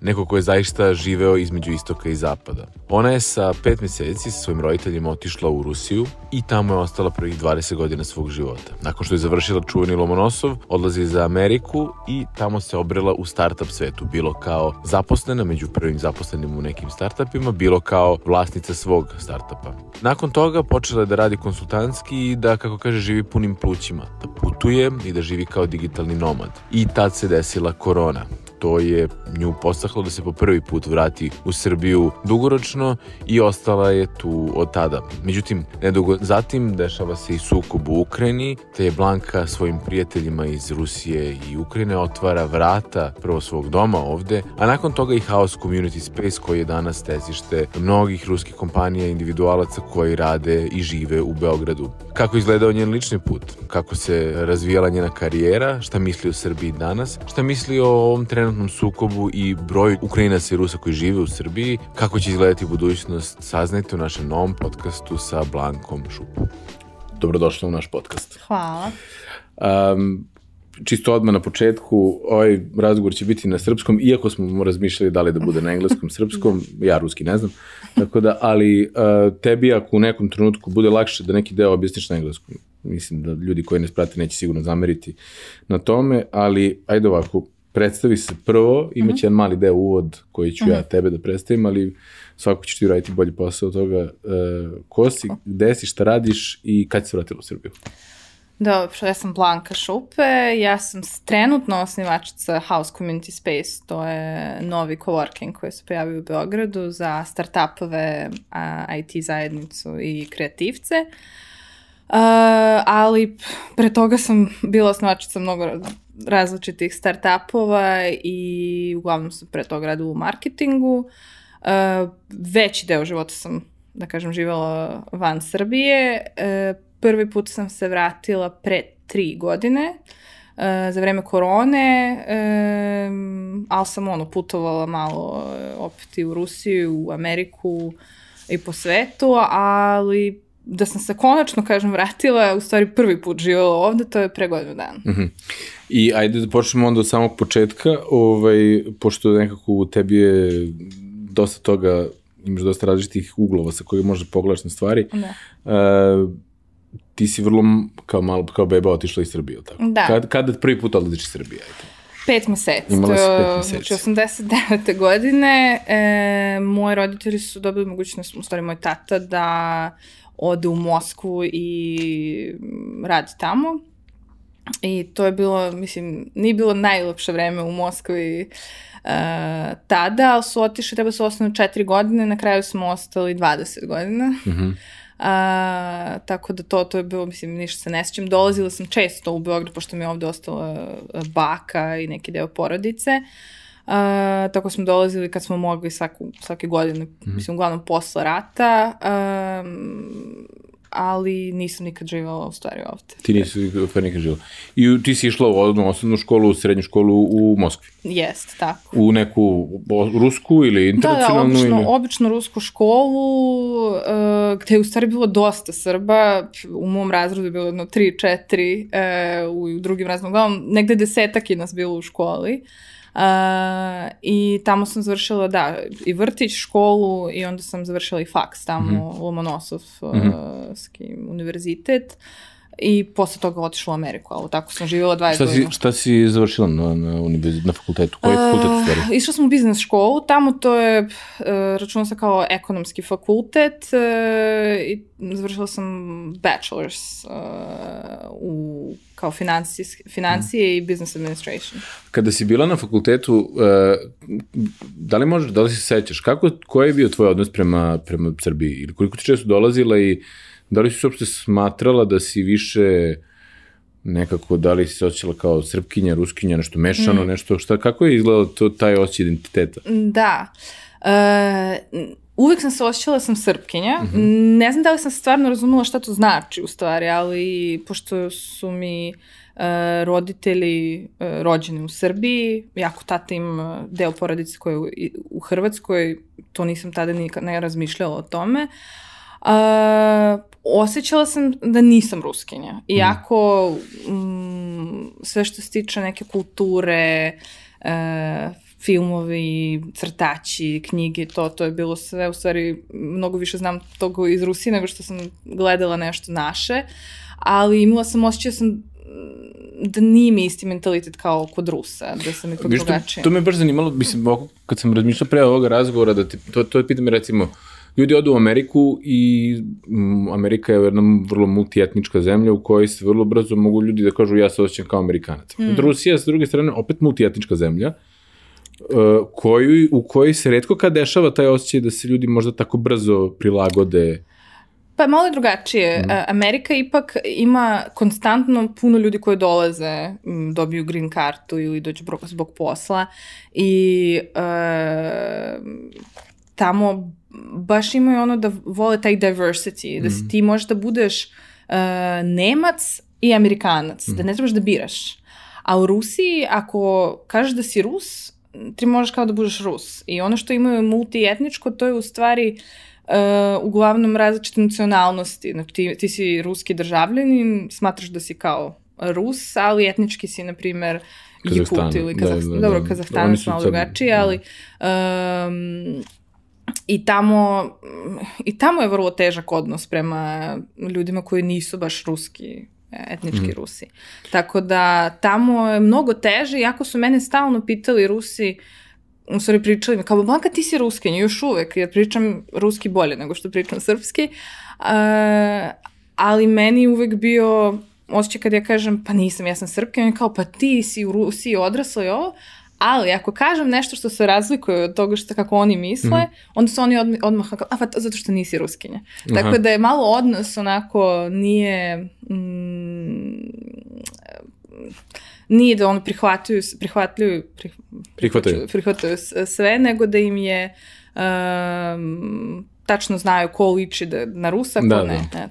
neko ko je zaista živeo između istoka i zapada. Ona je sa pet meseci sa svojim roditeljima otišla u Rusiju i tamo je ostala prvih 20 godina svog života. Nakon što je završila čuveni Lomonosov, odlazi za Ameriku i tamo se obrela u startup svetu, bilo kao zaposlena među prvim zaposlenim u nekim startupima, bilo kao vlasnica svog startupa. Nakon toga počela je da radi konsultantski i da, kako kaže, živi punim plućima, da putuje i da živi kao digitalni nomad. I tad se desila korona to je nju postaklo da se po prvi put vrati u Srbiju dugoročno i ostala je tu od tada. Međutim, nedugo zatim dešava se i sukob u Ukrajini, te je Blanka svojim prijateljima iz Rusije i Ukrajine otvara vrata prvo svog doma ovde, a nakon toga i House Community Space koji je danas tezište mnogih ruskih kompanija i individualaca koji rade i žive u Beogradu. Kako izgledao njen lični put, kako se razvijala njena karijera, šta misli o Srbiji danas, šta misli o ovom trenutnom trenutnom sukobu i broj Ukrajinaca i Rusa koji žive u Srbiji, kako će izgledati budućnost, saznajte u našem novom podcastu sa Blankom Šupom. Dobrodošla u naš podcast. Hvala. Um, čisto odmah na početku, ovaj razgovor će biti na srpskom, iako smo razmišljali da li da bude na engleskom, srpskom, ja ruski ne znam, tako da, ali uh, tebi ako u nekom trenutku bude lakše da neki deo objasniš na engleskom, mislim da ljudi koji nas prate neće sigurno zameriti na tome, ali ajde ovako, predstavi se prvo, imaće -hmm. jedan mali deo uvod koji ću ja mhm. tebe da predstavim, ali svako ćeš ti raditi bolji posao od toga. Uh, ko si, gde si, šta radiš i kad si se vratila u Srbiju? Dobro, ja sam Blanka Šupe, ja sam trenutno osnivačica House Community Space, to je novi coworking koji se pojavio u Beogradu za startupove, IT zajednicu i kreativce. Uh, ali pre toga sam bila osnivačica mnogo različitih startupova i uglavnom sam pre toga radila u marketingu. Uh, veći deo života sam, da kažem, živela van Srbije. Uh, prvi put sam se vratila pre tri godine uh, za vreme korone, um, ali sam ono putovala malo opet i u Rusiju, u Ameriku i po svetu, ali da sam se konačno, kažem, vratila, u stvari prvi put živjela ovde, to je pre godinu dana. Mm -hmm. I ajde da počnemo onda od samog početka, ovaj, pošto nekako u tebi je dosta toga, imaš dosta različitih uglova sa kojih možeš da pogledaš na stvari. Da. Uh, ti si vrlo kao malo, kao beba otišla iz Srbije, tako? Da. Kad, kada prvi put odlaziš iz Srbije? Ajde. Pet meseci. Imala si pet meseci. Znači, 89. godine e, moji roditelji su dobili mogućnost, u stvari moj tata, da ode u Moskvu i radi tamo. I to je bilo, mislim, nije bilo najlepše vreme u Moskvi uh, tada, ali su otišli, treba su ostanu četiri godine, na kraju smo ostali 20 godina. Mm -hmm. Uh, tako da to, to je bilo, mislim, ništa se ne sjećam. Dolazila sam često u Beograd, pošto mi je ovde ostala baka i neki deo porodice. Uh, tako smo dolazili kad smo mogli svaku, svake godine, mm mislim, uglavnom posla rata. Um, ali nisam nikad živala u stvari ovde. Ti nisi stvari nikad živala. I ti si išla u odnu osnovnu školu, u srednju školu u Moskvi? Jest, tako. U neku rusku ili internacionalnu? Da, da, obično, ili... obično rusku školu, uh, gde je u stvari bilo dosta Srba, u mom razredu je bilo jedno 3-4, uh, u drugim razredima, uglavnom, negde desetak je nas bilo u školi. Uh, Uh, I tamo sam završila, da, i vrtić, školu i onda sam završila i faks tamo, mm -hmm. Lomonosovski mm -hmm. univerzitet. I posle toga otišla u Ameriku, ali tako sam živjela 20 šta godina. Šta si završila na, na, univerzit, na fakultetu? Koji uh, fakultet stvari? Išla sam u biznes školu, tamo to je, uh, računala se kao ekonomski fakultet uh, i završila sam bachelor's uh, u kao financije mm. i business administration. Kada si bila na fakultetu, uh, da li možeš, da li se sećaš, kako, koji je bio tvoj odnos prema, prema Srbiji? Ili koliko ti često dolazila i da li si uopšte smatrala da si više nekako, da li si se osjećala kao srpkinja, ruskinja, nešto mešano, mm. nešto, šta, kako je izgledalo to, taj osjećaj identiteta? Da. Uh, uvek sam se osjećala da sam srpkinja. Mm -hmm. Ne znam da li sam stvarno razumela šta to znači u stvari, ali pošto su mi uh, roditelji uh, rođeni u Srbiji, jako tata im uh, deo porodice koje u, u Hrvatskoj, to nisam tada nikad ne razmišljala o tome. Uh, osjećala sam da nisam ruskinja. Mhm. Iako mm, sve što se tiče neke kulture, uh, filmovi, crtači, knjige, to, to je bilo sve, u stvari, mnogo više znam toga iz Rusije nego što sam gledala nešto naše, ali imala sam osjećaj da sam da nije mi isti mentalitet kao kod Rusa, da sam ipak drugačija. To, to me baš zanimalo, mislim, kad sam razmišljao pre ovoga razgovora, da ti, to, to je pitam recimo, ljudi odu u Ameriku i m, Amerika je jedna vrlo multietnička zemlja u kojoj se vrlo brzo mogu ljudi da kažu ja se osjećam kao Amerikanac. Mm. Rusija, s druge strane, opet multietnička zemlja, Uh, koju, u kojoj se redko kad dešava taj osjećaj da se ljudi možda tako brzo prilagode Pa malo je drugačije. Mm. Amerika ipak ima konstantno puno ljudi koji dolaze, dobiju green kartu ili dođu zbog posla i uh, tamo baš imaju ono da vole taj diversity, da si mm. ti možeš da budeš uh, Nemac i Amerikanac, mm. da ne trebaš da biraš. A u Rusiji, ako kažeš da si Rus, ti možeš kao da budeš Rus. I ono što imaju multietničko, to je u stvari uh, uglavnom različite nacionalnosti. Znači, ti, ti si ruski državljanin, smatraš da si kao Rus, ali etnički si, na primer, Jiput ili Kazahstan. Da, da, da, Dobro, Kazahstan je malo drugačije, ali um, i tamo, i tamo je vrlo težak odnos prema ljudima koji nisu baš ruski etnički mm. Rusi. Tako da tamo je mnogo teže, iako su mene stalno pitali Rusi, u stvari pričali mi, kao, Blanka, ti si ruskinja, još uvek, jer pričam ruski bolje nego što pričam srpski, uh, ali meni uvek bio osjećaj kad ja kažem, pa nisam, ja sam srpkinja, kao, pa ti si u Rusiji odrasla i ovo, Ali ako kažem nešto što se razlikuje od toga što kako oni misle, mm -hmm. onda su oni odmah, odmah a pa zato što nisi ruskinja. Aha. Tako da je malo odnos onako nije... Mm, nije da oni prihvataju, prihvatljaju, prih, prihvataju. prihvataju sve, nego da im je um, tačno znaju ko liči da, na Rusa, ko da, ne. Da.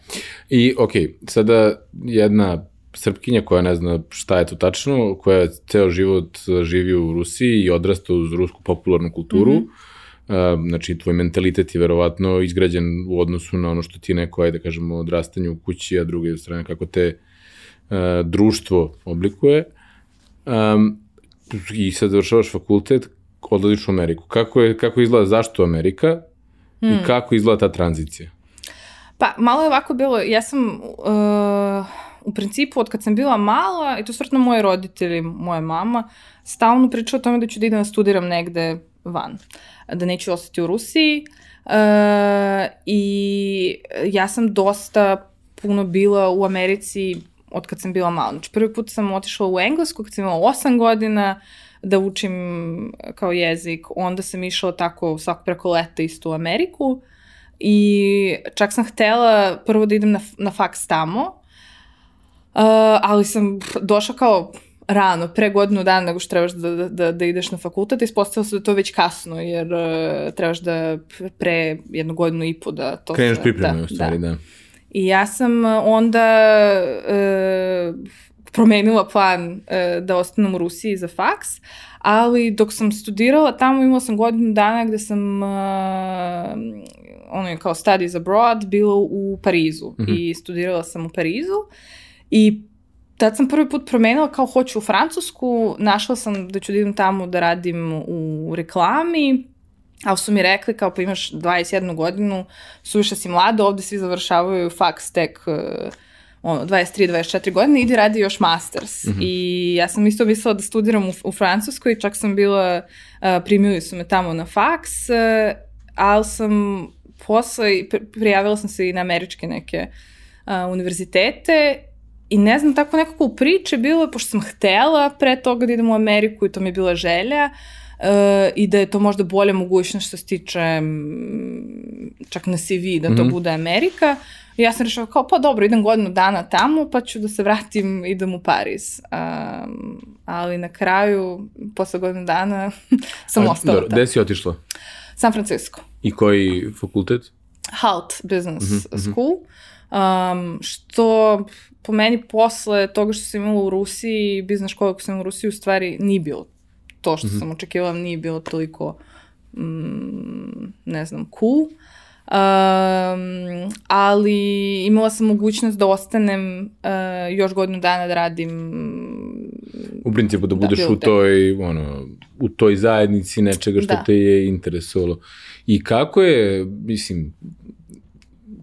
I, okej, okay, sada jedna srpkinja koja ne zna šta je to tačno, koja ceo život živi u Rusiji i odrasta uz rusku popularnu kulturu, mm -hmm. znači tvoj mentalitet je verovatno izgrađen u odnosu na ono što ti neko, ajde da kažemo, odrastanju u kući, a druge strane kako te uh, društvo oblikuje. Um, I sad završavaš fakultet, odlaziš u Ameriku. Kako, je, kako izgleda, zašto Amerika mm. i kako izgleda ta tranzicija? Pa, malo je ovako bilo, ja sam... Uh u principu, od kad sam bila mala, i to stvarno moji roditelji, moja mama, stalno priča o tome da ću da idem da studiram negde van, da neću ostati u Rusiji. E, I ja sam dosta puno bila u Americi od kad sam bila mala. Znači, prvi put sam otišla u Englesku kad sam imala 8 godina, da učim kao jezik, onda sam išla tako svako preko leta isto u Ameriku i čak sam htela prvo da idem na, na faks tamo, ali sam došla kao rano, pre godinu dana nego što trebaš da, da, da, da ideš na fakultet, ispostavilo se da to već kasno, jer uh, trebaš da pre jednu godinu i po da to... Kreneš pripreme da, u stvari, da. da. I ja sam onda uh, promenila plan uh, da ostanem u Rusiji za faks, ali dok sam studirala tamo imala sam godinu dana gde sam uh, ono je kao studies abroad bila u Parizu mm -hmm. i studirala sam u Parizu I tad sam prvi put promenila kao hoću u Francusku, našla sam da ću da idem tamo da radim u reklami, ali su mi rekli kao pa imaš 21 godinu, suviše si mlada, ovde svi završavaju faks tek uh, ono, 23-24 godine, idi radi još masters. Mm -hmm. I ja sam isto mislila da studiram u, u Francuskoj, čak sam bila, uh, primili su me tamo na faks, uh, ali sam posle, prijavila sam se i na američke neke uh, univerzitete I ne znam, tako nekako u priči bilo je, pošto sam htela pre toga da idem u Ameriku i to mi je bila želja, uh, i da je to možda bolja mogućnost što se tiče čak na CV da to mm -hmm. bude Amerika. I ja sam rešao kao, pa dobro, idem godinu dana tamo, pa ću da se vratim, idem u Pariz. Um, ali na kraju, posle godinu dana, sam ostala tamo. Gde si otišla? San Francisco. I koji fakultet? HALT Business mm -hmm. School, um, što po meni posle toga što sam imala u Rusiji, biznes škola koja sam imala u Rusiji, u stvari nije bilo to što mm -hmm. sam očekivala, nije bilo toliko, mm, ne znam, cool. Um, ali imala sam mogućnost da ostanem uh, još godinu dana da radim u principu da budeš da, u toj ono u toj zajednici nečega što da. te je interesovalo. I kako je, mislim,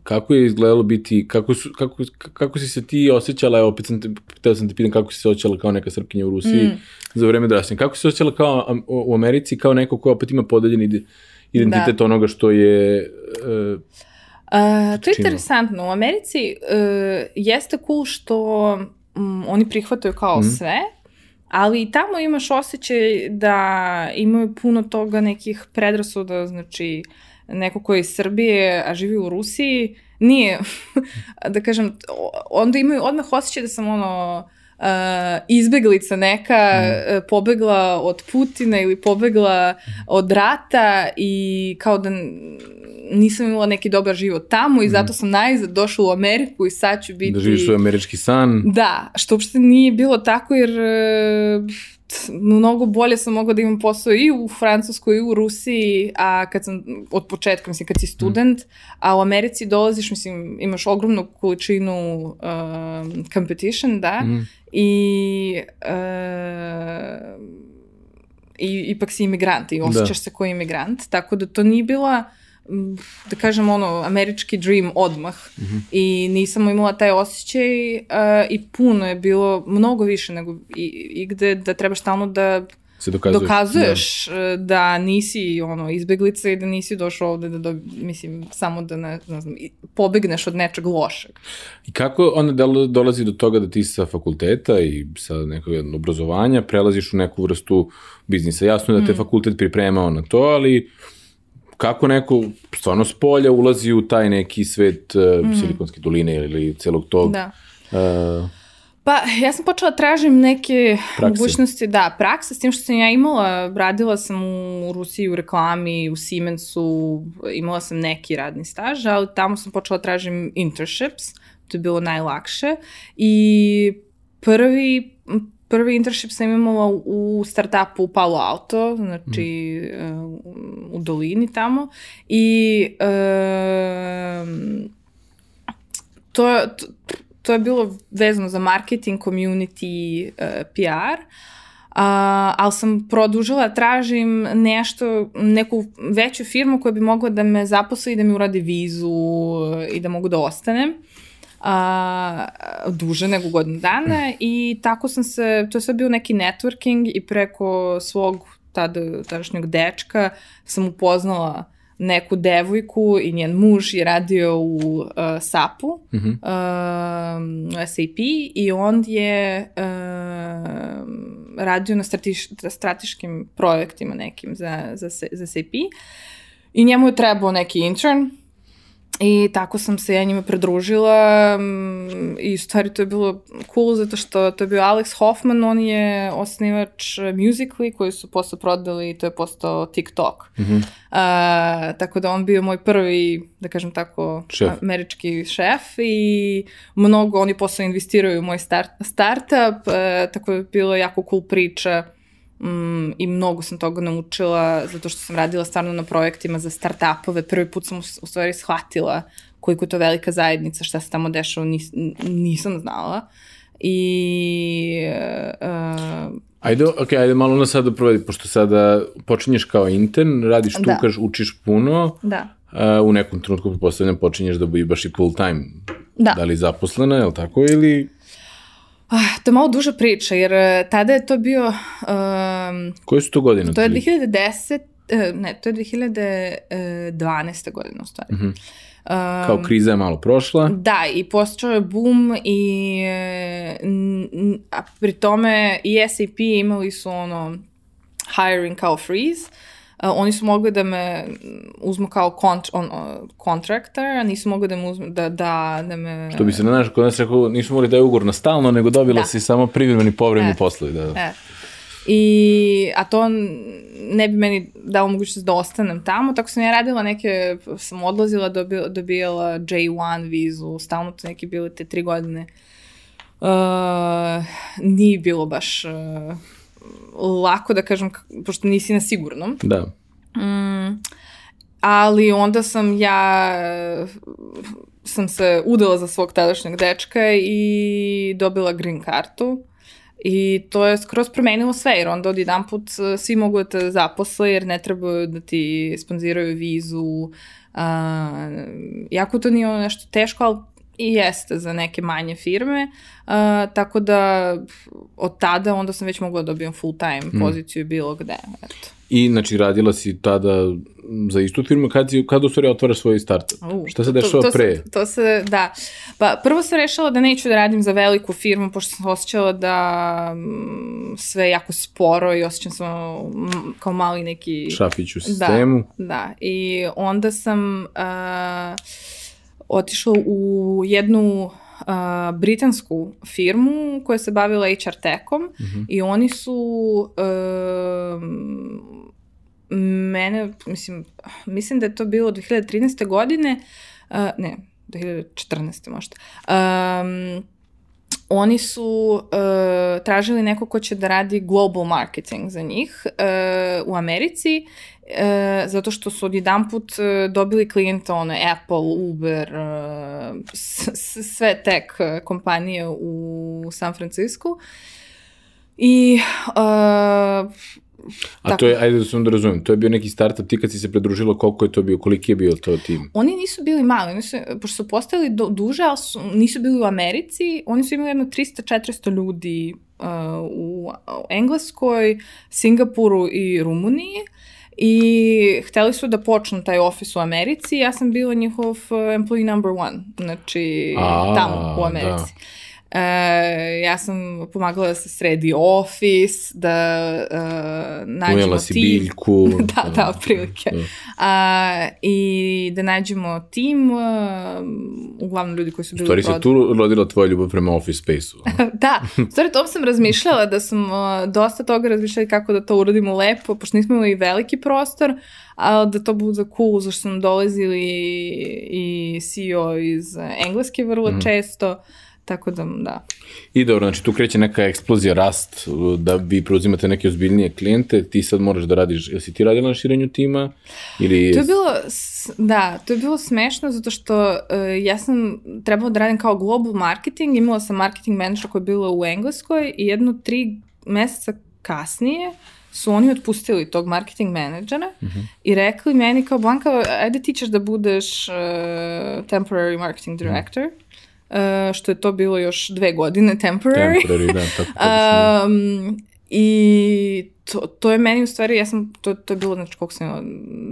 kako je izgledalo biti, kako, su, kako, kako si se ti osjećala, evo, opet sam te, htio sam te pitan kako si se osjećala kao neka srpkinja u Rusiji mm. za vreme odrastanja. Kako si se osjećala kao u Americi, kao neko ko opet ima podeljen identitet da. onoga što je... Uh, Uh, to je interesantno. U Americi uh, jeste cool što um, oni prihvataju kao mm. sve, ali i tamo imaš osjećaj da imaju puno toga nekih predrasuda, znači neko ko je iz Srbije, a živi u Rusiji, nije, da kažem, onda imaju odmah osjećaj da sam ono, uh, izbeglica neka mm. pobegla od Putina ili pobegla od rata i kao da nisam imala neki dobar život tamo i mm. zato sam najzad došla u Ameriku i sad ću biti... Da živiš svoj američki san. Da, što uopšte nije bilo tako jer uh, mnogo bolje sam mogla da imam posao i u Francuskoj i u Rusiji, a kad sam od početka, mislim, kad si student, mm. a u Americi dolaziš, mislim, imaš ogromnu količinu uh, competition, da, mm. i uh, i ipak si imigrant i osjećaš da. se kao imigrant, tako da to nije bila da kažem ono, američki dream odmah mm -hmm. i nisam imala taj osjećaj uh, i puno je bilo, mnogo više nego i, i gde da trebaš stalno da se dokazuješ, dokazuješ da. da nisi ono izbeglica i da nisi došao ovde da, do, mislim samo da ne, ne znam pobegneš od nečeg lošeg. I kako onda dolazi do toga da ti sa fakulteta i sa nekog obrazovanja prelaziš u neku vrstu biznisa? Jasno je da te mm. fakultet pripremao na to, ali kako neko stvarno s polja ulazi u taj neki svet uh, mm. Silikonske doline ili celog tog... Da. Uh, Pa, ja sam počela da tražim neke prakse. mogućnosti, da, prakse, s tim što sam ja imala, radila sam u Rusiji u reklami, u Siemensu, imala sam neki radni staž, ali tamo sam počela da tražim internships, to je bilo najlakše i prvi prvi internship sam imala u startupu u Palo Alto, znači mm. uh, u dolini tamo i uh, to, to, to je bilo vezano za marketing, community, uh, PR, Uh, ali sam produžila, tražim nešto, neku veću firmu koja bi mogla da me zaposli i da mi uradi vizu i da mogu da ostanem a, duže nego godinu dana i tako sam se, to je sve bio neki networking i preko svog tada, tadašnjeg dečka sam upoznala neku devojku i njen muž je radio u uh, SAP-u, mm -hmm. uh, SAP i on je uh, radio na stratiš, strateškim projektima nekim za, za, za SAP i njemu je trebao neki intern I tako sam se ja njima pridružila mm, i u stvari to je bilo cool zato što to je bio Alex Hoffman, on je osnivač Musical.ly koji su posle prodali i to je postao TikTok. Mm -hmm. uh, tako da on bio moj prvi, da kažem tako, šef. američki šef i mnogo oni posle investiraju u moj start, startup, uh, tako da je bilo jako cool priča Mm, I mnogo sam toga naučila zato što sam radila stvarno na projektima za start-upove. Prvi put sam u, u stvari shvatila koliko je to velika zajednica, šta se tamo dešava, nis, nisam znala. I... Uh, Ajde, ok, ajde malo na sada provedi, pošto sada počinješ kao intern, radiš tu, da. kaž, učiš puno, da. Uh, u nekom trenutku, pretpostavljam, počinješ da baš i full time. Da. Da li zaposlena, je li tako, ili... Ah, to je malo duža priča, jer eh, tada je to bio... Um, Koje su to godine? To je 2010, eh, ne, to je 2012. godina u stvari. -huh. Um, Kao kriza je malo prošla. Da, i postao je boom i a pri tome i SAP imali su ono hiring kao freeze. Uh, oni su mogli da me uzmu kao kont, on, contractor, a nisu mogli da me uzmu, da, da, da me... Što bi se na naš, kod nas rekao, nisu mogli da je ugovor na stalno, nego dobila da. si samo privremeni povremeni e. poslovi. Da. E. I, a to ne bi meni dao mogućnost da ostanem tamo, tako sam ja radila neke, sam odlazila, dobila, dobijala J1 vizu, stalno to neke bile te tri godine. Uh, nije bilo baš uh, lako da kažem, pošto nisi na sigurnom. Da. Mm, ali onda sam ja sam se udala za svog tadašnjeg dečka i dobila green kartu. I to je skroz promenilo sve, jer onda od jedan put e, svi mogu da te zaposle, jer ne trebaju da ti sponziraju vizu. Uh, jako to nije ono nešto teško, ali i jeste za neke manje firme, uh, tako da od tada onda sam već mogla da dobijem full time mm. poziciju bilo gde. Eto. I, znači, radila si tada za istu firmu, kad, si, kad u stvari otvaraš svoj startup? Uh, Šta se dešava to, to pre? Se, to se, da. Pa, prvo sam rešila da neću da radim za veliku firmu, pošto sam osjećala da m, sve jako sporo i osjećam se kao mali neki... Šafić u sistemu. Da, da. I onda sam uh, otišla u jednu uh, britansku firmu koja se bavila HR tekom mhm. -huh. i oni su uh, mene, mislim, mislim da je to bilo 2013. godine, uh, ne, 2014. možda, um, oni su uh, tražili neko ko će da radi global marketing za njih uh, u Americi, uh, zato što su odjedan put uh, dobili klijenta, ono, Apple, Uber, uh, sve tech kompanije u San Francisco. I uh, A Tako. to je, ajde da se onda razumem, to je bio neki startup, ti kad si se pridružila, koliko je to bio, koliki je bio to tim? Oni nisu bili mali, oni su, pošto su postali do, duže, ali su, nisu bili u Americi, oni su imali jedno 300-400 ljudi uh, u, u Engleskoj, Singapuru i Rumuniji i hteli su da počnu taj ofis u Americi, ja sam bila njihov uh, employee number one, znači A, tamo u Americi. Da. Uh, ja sam pomagala da se sredi ofis, da uh, nađemo Ujela si tim. biljku. da, da, otprilike. Da. Uh, I da nađemo tim, uh, uglavnom ljudi koji su bili u stvari se tu rodila tvoja ljubav prema office space-u. da, stvari to sam razmišljala, da sam uh, dosta toga razmišljala kako da to uradimo lepo, pošto nismo imali veliki prostor, ali da to bude cool, zašto sam dolazili i CEO iz Engleske vrlo mm. često, Tako da, da. I dobro, znači tu kreće neka eksplozija, rast, da vi preuzimate neke ozbiljnije klijente, ti sad moraš da radiš, jesi ti radila na širenju tima? Ili... To je bilo, da, to je bilo smešno zato što uh, ja sam trebala da radim kao global marketing, imala sam marketing manager koja je bila u Engleskoj i jedno tri meseca kasnije su oni otpustili tog marketing menadžera uh mhm. -huh. i rekli meni kao Blanka, ajde ti ćeš da budeš uh, temporary marketing director. Uh -huh Uh, što je to bilo još dve godine temporary. Temporary, da, tako, tako um, I to, to je meni u stvari, ja sam, to, to je bilo, znači, koliko sam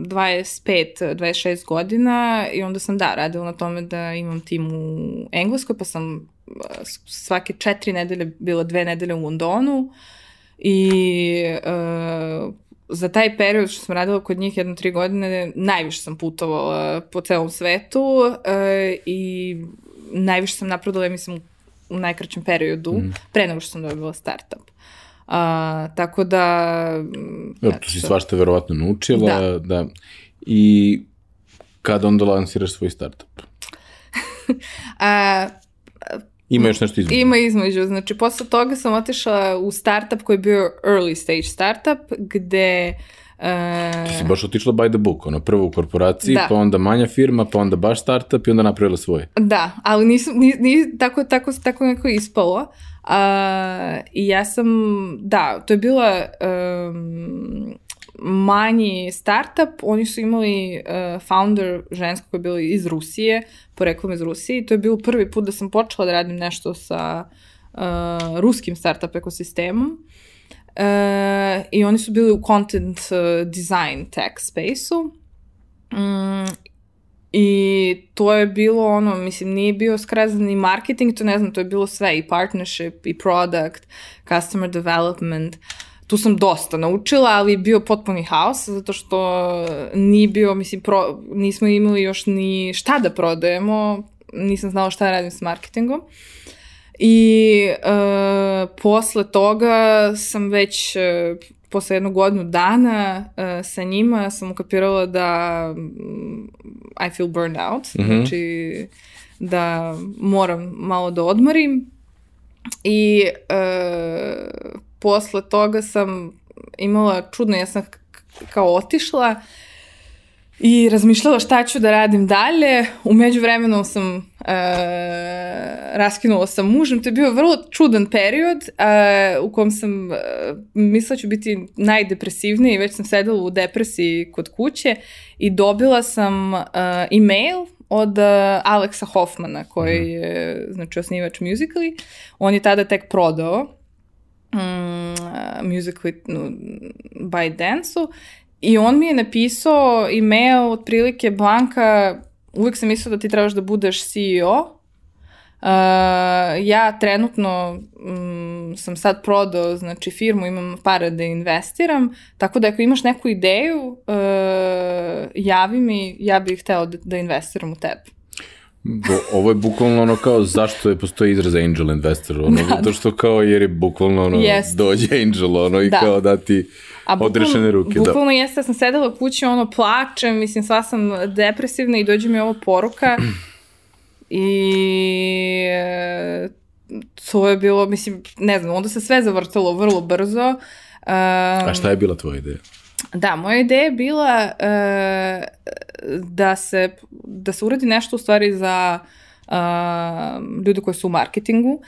25, 26 godina i onda sam, da, radila na tome da imam tim u Engleskoj, pa sam svake četiri nedelje, bila dve nedelje u Londonu i uh, za taj period što sam radila kod njih jedno tri godine, najviše sam putovala po celom svetu uh, i najviše sam napredala, mislim, u najkraćem periodu, mm. pre nego što sam dobila startup. Uh, tako da... Dobro, tu si svašta verovatno naučila, da. da. I kada onda lansiraš svoj startup? A, Ima još nešto između? Ima između. Znači, posle toga sam otišla u startup koji je bio early stage startup, gde uh, E... Ti si baš otišla by the book, ono prvo u korporaciji, da. pa onda manja firma, pa onda baš startup i onda napravila svoje. Da, ali nisu, ni, ni, tako, tako, tako neko ispalo. Uh, I ja sam, da, to je bila um, manji startup, oni su imali uh, founder žensko koja je bila iz Rusije, poreklom iz Rusije i to je bio prvi put da sam počela da radim nešto sa uh, ruskim startup ekosistemom. Uh, I oni su bili u content uh, design tech space-u. Mm, I to je bilo ono, mislim, nije bio skrazan ni marketing, to ne znam, to je bilo sve, i partnership, i product, customer development. Tu sam dosta naučila, ali je bio potpuni haos, zato što nije bio, mislim, pro, nismo imali još ni šta da prodajemo, nisam znala šta radim s marketingom. Uh, I uh, posle toga sam već uh, posle jednog godinu dana uh, sa njima sam ukapirala da um, I feel burned out, mm -hmm. znači da moram malo da odmorim i uh, posle toga sam imala čudno, ja sam kao otišla i razmišljala šta ću da radim dalje. Umeđu vremenu sam uh, raskinula sa mužem. To je bio vrlo čudan period uh, u kom sam uh, mislila ću biti najdepresivniji. Već sam sedela u depresiji kod kuće i dobila sam uh, e-mail od uh, Aleksa Hoffmana koji mhm. je znači osnivač Musical.ly. On je tada tek prodao um, Musical.ly by Dance-u I on mi je napisao email otprilike Blanka, uvek sam mislila da ti trebaš da budeš CEO. Uh, ja trenutno um, sam sad prodao znači firmu, imam pare da investiram, tako da ako imaš neku ideju, uh, javi mi, ja bih hteo da, da investiram u tebe. Bo, ovo je bukvalno ono kao zašto je postoji izraz angel investor, ono, da, zato što kao jer je bukvalno ono Jest. dođe angel ono i da. kao da ti A odrešene ruke. Da. Bukvalno da. jeste, sam sedela kući, ono, plačem, mislim, sva sam depresivna i dođe mi ovo poruka i e, to je bilo, mislim, ne znam, onda se sve zavrtalo vrlo brzo. Um, A šta je bila tvoja ideja? Da, moja ideja je bila uh, da, se, da se uradi nešto u stvari za uh, ljude koji su u marketingu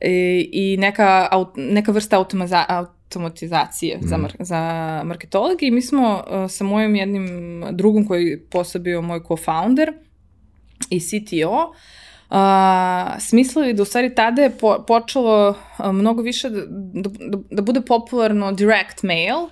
i, i neka, neka vrsta automaza, automatizacije mm. za, mar, za marketologi i mi smo uh, sa mojim jednim drugom koji je posle bio moj co-founder i CTO uh, smislili da u stvari tada je po, počelo uh, mnogo više da, da, da, da bude popularno direct mail, um,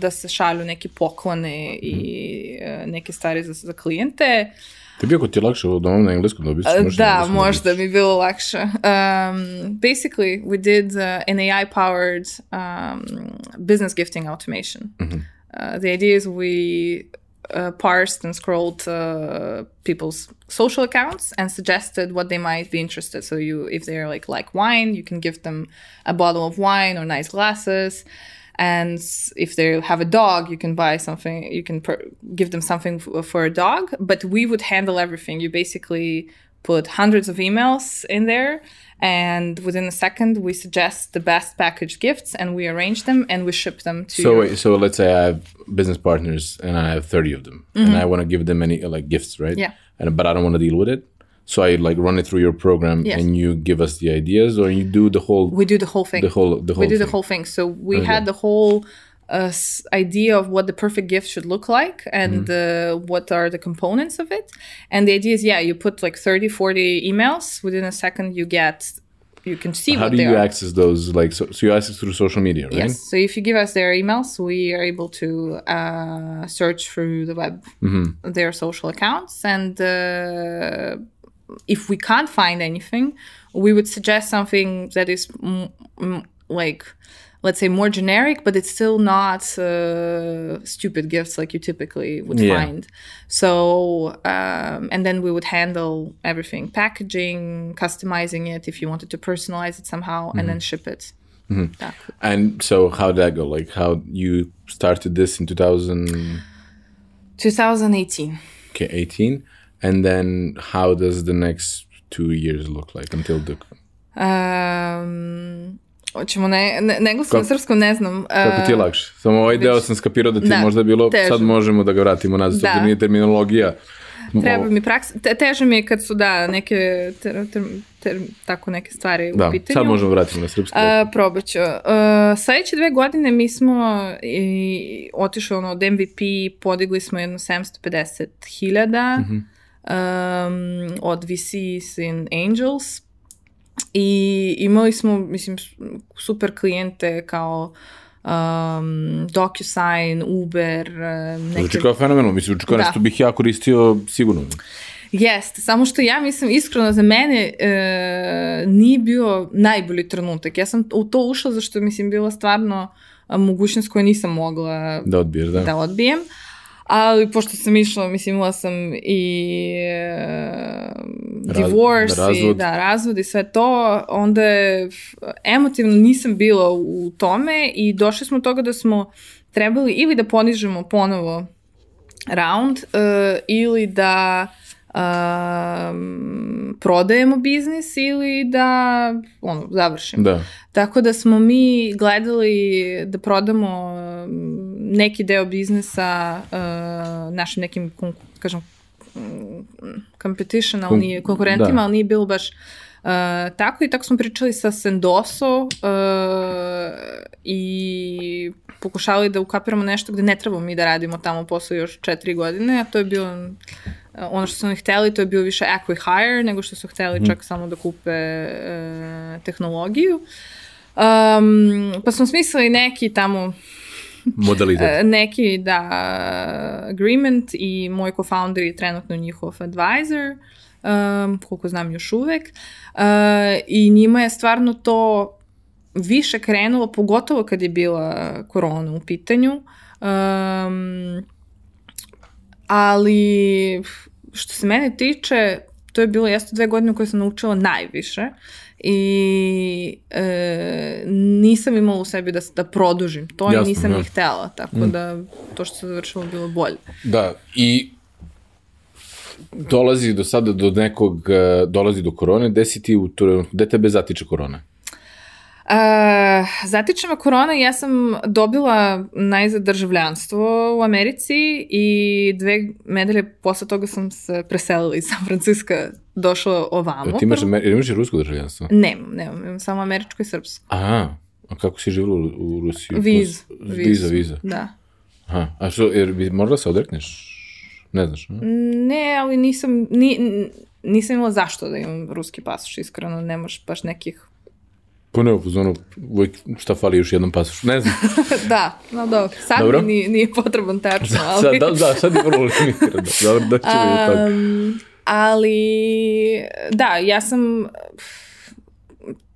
da se šalju neke poklone i uh, neke stvari za, za klijente. Uh, Tebi ako ti je lakše od ovom na engleskom dobiti, možeš Da, možda mi bilo lakše. Um, basically, we did uh, an AI-powered um, business gifting automation. Mm -hmm. uh, the idea is we uh, parsed and scrolled uh, people's social accounts and suggested what they might be interested. So you, if they're like like wine, you can give them a bottle of wine or nice glasses and if they have a dog you can buy something you can give them something for a dog. But we would handle everything. You basically put hundreds of emails in there. And within a second we suggest the best package gifts and we arrange them and we ship them to so wait, so let's say i have business partners and i have 30 of them. Mm-hmm. and i want to give them any like gifts right? Yeah. And but i don't want to deal with it so I like run it through your program yes. and you give us the ideas or you do the whole We do the whole thing. The whole the whole We do thing. the whole thing. So we okay. had the whole uh, idea of what the perfect gift should look like and mm-hmm. uh, what are the components of it. And the idea is yeah, you put like 30 40 emails within a second you get you can see how do you are. access those like so, so you access through social media right yes so if you give us their emails we are able to uh, search through the web mm-hmm. their social accounts and uh, if we can't find anything, we would suggest something that is m- m- like, let's say, more generic, but it's still not uh, stupid gifts like you typically would yeah. find. So, um, and then we would handle everything packaging, customizing it if you wanted to personalize it somehow, mm-hmm. and then ship it. Mm-hmm. And so, how did that go? Like, how you started this in 2000? 2018. Okay, 18 and then how does the next two years look like until the um, Hoćemo ne, ne, na engleskom, na srpskom ne znam. Uh, Kako ti je lakše? Samo ovaj deo sam skapirao da ti da, možda bilo, teže. sad možemo da ga vratimo nazad, da. nije terminologija. Treba mi praksa, te, teže mi je kad su da neke ter, ter, ter, tako neke stvari da, u pitanju. Da, sad možemo vratiti na srpski. Uh, probaću. Uh, sledeće dve godine mi smo i, otišli ono, od MVP, podigli smo jedno 750 hiljada. Mm -hmm um, od VCs in Angels i imali smo, mislim, super klijente kao um, DocuSign, Uber, neke... Znači kao fenomenalno, mislim, kao da. nešto bih ja koristio sigurno. Jeste, samo što ja mislim iskreno za mene e, nije bio najbolji trenutak. Ja sam u to ušla zašto mislim bila stvarno mogućnost koju nisam mogla da, odbiješ, da. da odbijem. Ali pošto sam išla, mislim imala sam i uh, divorce razvod. i da, razvod i sve to, onda je, emotivno nisam bila u tome i došli smo do toga da smo trebali ili da ponižemo ponovo round uh, ili da um, prodajemo biznis ili da ono, završimo. Da. Tako da smo mi gledali da prodamo um, neki deo biznisa uh, našim nekim, kažem, mm, competition, ali nije, konkurentima, da. ali nije bilo baš Uh, tako i tako smo pričali sa Sendoso uh, i pokušavali da ukapiramo nešto gde ne trebamo mi da radimo tamo posle još četiri godine, a to je bilo uh, ono što su oni hteli, to je bio više acqui-hire nego što su hteli čak samo da kupe uh, tehnologiju. Um, pa smo smislili neki tamo Modalitet. E, neki, da, agreement i moj co-founder je trenutno njihov advisor, um, koliko znam još uvek, uh, i njima je stvarno to više krenulo, pogotovo kad je bila korona u pitanju, um, ali što se mene tiče, to je bilo jeste dve godine koje sam naučila najviše i e, nisam imala u sebi da, da produžim to Jasno, i nisam da. ni htela, tako da to što se završilo bilo bolje. Da, i dolazi do sada do nekog, eh, dolazi do korone, gde si ti u trenutku, gde tebe zatiče korona? E, zatiče me korona ja sam dobila najzad državljanstvo u Americi i dve nedelje posle toga sam se preselila iz San Francisco, došla ovamo. Ti imaš, Amer- imaš i rusko državljanstvo? Nemam, nemam, imam samo američko i srpsko. Aha, a kako si živjela u, Rusiji? Viz. Viza, viza. Da. Aha, a što, jer bi morala da se odrekneš? Ne znaš, a? Ne, ali nisam, ni, nisam imala zašto da imam ruski pasoš, iskreno, nemaš baš nekih... Pa ne, uvijek šta fali još jednom pasošu, ne znam. da, no dobro, sad Dobro. mi nije, nije potreban tačno, ali... Sad, da, da, sad je vrlo limitirano. Dobro, da ćemo i od toga. Um, ali, da, ja sam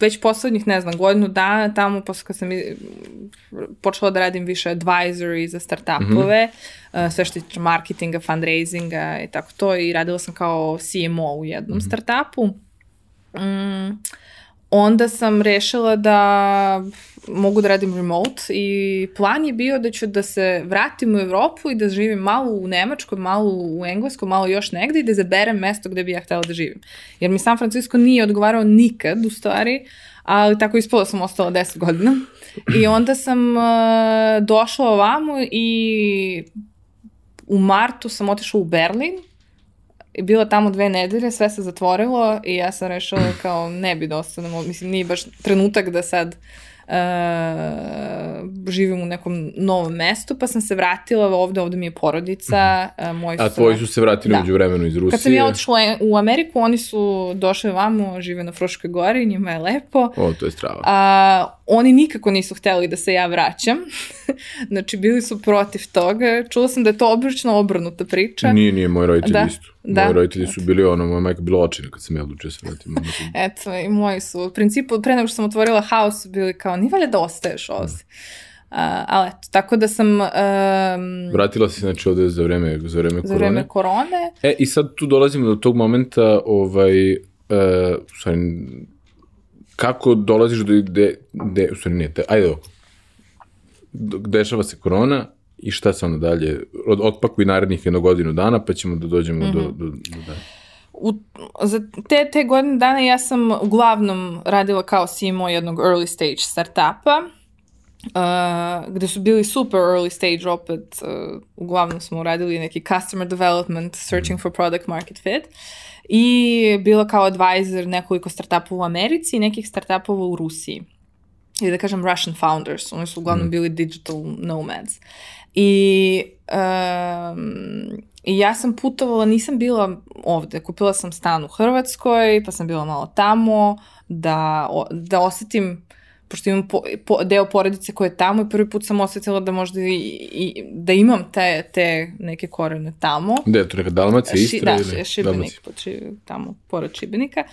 već poslednjih, ne znam, godinu dana tamo, posle kad sam počela da radim više advisory za startupove, uh, sve što tiče marketinga, fundraisinga i tako to, i radila sam kao CMO u jednom startupu. Mm, onda sam rešila da mogu da radim remote i plan je bio da ću da se vratim u Evropu i da živim malo u Nemačkoj, malo u Engleskoj, malo još negde i da izaberem mesto gde bi ja htela da živim. Jer mi San Francisco nije odgovarao nikad u stvari, ali tako ispalo sam ostala 10 godina. I onda sam uh, došla ovamo i u martu sam otišla u Berlin bila tamo dve nedelje, sve se zatvorilo i ja sam rešila kao ne bi da ostanemo, mislim nije baš trenutak da sad uh, živim u nekom novom mestu, pa sam se vratila ovde, ovde mi je porodica, uh, moji A su tvoji se su se vratili Da. uđu vremenu iz Rusije. Kad sam ja otišla u Ameriku, oni su došli vamo, žive na Fruškoj gori, njima je lepo. O, to je strava. A, oni nikako nisu hteli da se ja vraćam. znači, bili su protiv toga. Čula sam da je to obično obrnuta priča. Nije, nije, moji roditelji Da, isto. da. Moji roditelji su bili ono, moja majka bila očina kad sam ja odlučio se vratim. Eto, i moji su, u principu, pre nego što sam otvorila haos, bili kao, nije valja da ostaješ ovdje. A, ali eto, tako da sam um, Vratila si znači ovde za vreme, za vreme za korone. vreme korone, E, i sad tu dolazimo do tog momenta, ovaj, uh, u stvari, kako dolaziš do ide, de, u stvari nije, te, ajde ovako. Dešava se korona i šta se onda dalje, od, otpakuj narednih jednu godinu dana, pa ćemo da dođemo Mhm. do, do, do dalje. U, za te, te godine dana ja sam uglavnom radila kao CMO jednog early stage startupa, uh, gde su bili super early stage opet, uh, uglavnom smo uradili neki customer development, searching for product market fit, i bila kao advisor nekoliko startupova u Americi i nekih startupova u Rusiji. I da kažem Russian founders, oni su uglavnom bili digital nomads. I um, i ja sam putovala, nisam bila ovde, kupila sam stan u Hrvatskoj, pa sam bila malo tamo, da, da osetim, pošto imam po, po, deo porodice koje je tamo i prvi put sam osetila da možda i, i da imam te, te neke korene tamo. Gde je to neka Dalmacija, Ši- Istra da, ili? Ši- Šibenik, Dalmacija. Ši- tamo, pored Šibenika.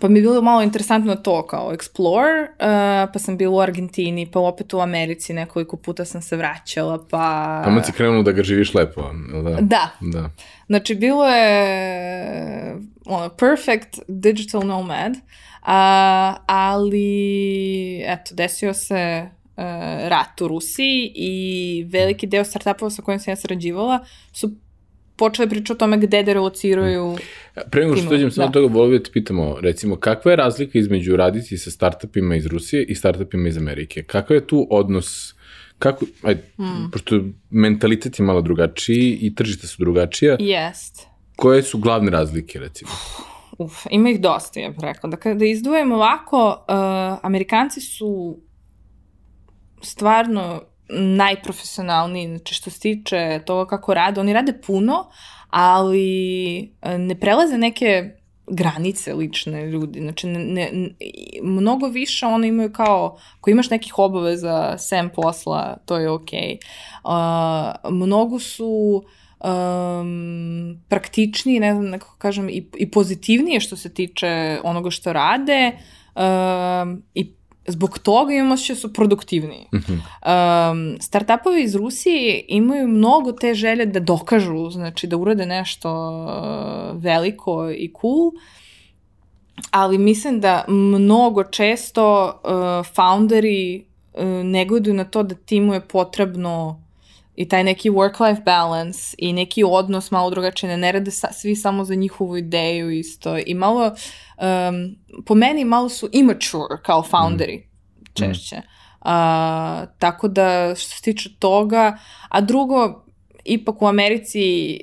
Pa mi je bilo malo interesantno to kao explore, uh, pa sam bila u Argentini, pa opet u Americi nekoliko puta sam se vraćala, pa... Tamo si krenulo da ga živiš lepo, jel da? Da. Da. Znači, bilo je ono, perfect digital nomad, a, ali, eto, desio se uh, rat u Rusiji i veliki deo startupova sa kojim sam ja sarađivala su počeli pričati o tome gde da relociraju. Pre nego što dođem samo da. toga, volio bih te pitamo, recimo, kakva je razlika između raditi sa startupima iz Rusije i startupima iz Amerike? Kakav je tu odnos, kako, ajde, Hmm. pošto mentalitet je malo drugačiji i tržišta su drugačija, Jest. koje su glavne razlike, recimo? Uf, ima ih dosta, ja bih rekla. Da kada izdvojem ovako, uh, Amerikanci su stvarno najprofesionalniji, znači što se tiče toga kako rade, oni rade puno, ali uh, ne prelaze neke granice lične ljudi, znači ne, ne, mnogo više oni imaju kao, ako imaš nekih obaveza sem posla, to je okej. Uh, mnogo su um, praktičniji, ne znam, nekako kažem, i, i pozitivnije što se tiče onoga što rade um, i zbog toga imamo osjećaj da su produktivniji. Mhm. Um, startupovi iz Rusije imaju mnogo te želje da dokažu, znači da urade nešto uh, veliko i cool, ali mislim da mnogo često uh, founderi uh, ne gledaju na to da timu je potrebno i taj neki work-life balance i neki odnos malo drugačije, ne, ne rade sa, svi samo za njihovu ideju isto. I malo, um, po meni malo su immature kao founderi češće. A, tako da što se tiče toga, a drugo, ipak u Americi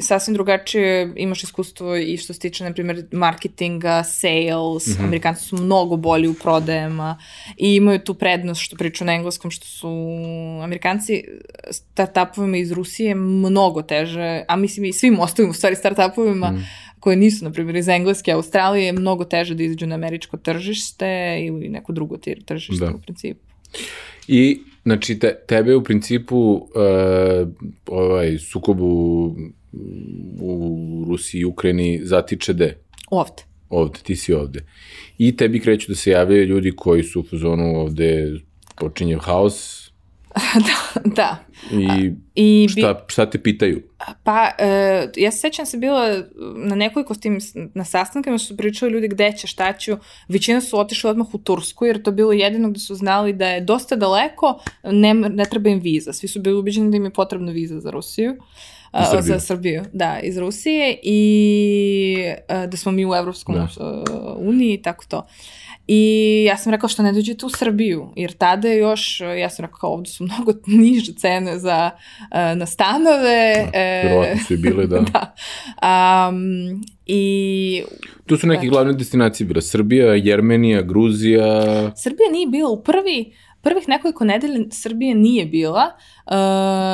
sasvim drugačije imaš iskustvo i što se tiče, na primjer, marketinga, sales, mm -hmm. Amerikanci su mnogo bolji u prodajama i imaju tu prednost što pričaju na engleskom, što su Amerikanci startupovima iz Rusije mnogo teže, a mislim i svim ostalim u stvari startupovima mm koje nisu, na primjer, iz Engleske, Australije, je mnogo teže da izađu na američko tržište ili neko drugo tržište Da. u principu. I, znači, te, tebe u principu uh, ovaj sukob u, Rusiji i Ukrajini zatiče de? Ovde. Ovde, ti si ovde. I tebi kreću da se javljaju ljudi koji su u fazonu ovde počinje haos da, da. i I bi- šta, šta te pitaju? Pa, e, ja se sećam se bila na nekoliko s tim, na sastankama su pričali ljudi gde će, šta ću. Većina su otišli odmah u Tursku, jer to je bilo jedino gde su znali da je dosta daleko, ne, ne treba im viza. Svi su bili ubeđeni da im je potrebna viza za Rusiju. a, Srbiju. za Srbiju, da, iz Rusije i a, da smo mi u Evropskom Da. da. uniji i tako to. I ja sam rekla što ne dođete u Srbiju, jer tada je još, ja sam rekla kao ovde su mnogo niže cene za, e, na stanove. e, Verovatno su i bile, da. da. Um, I Tu su neke glavne destinacije bila Srbija, Jermenija, Gruzija. Srbija nije bila u prvi, prvih nekoliko nedelja Srbije nije bila. Uh,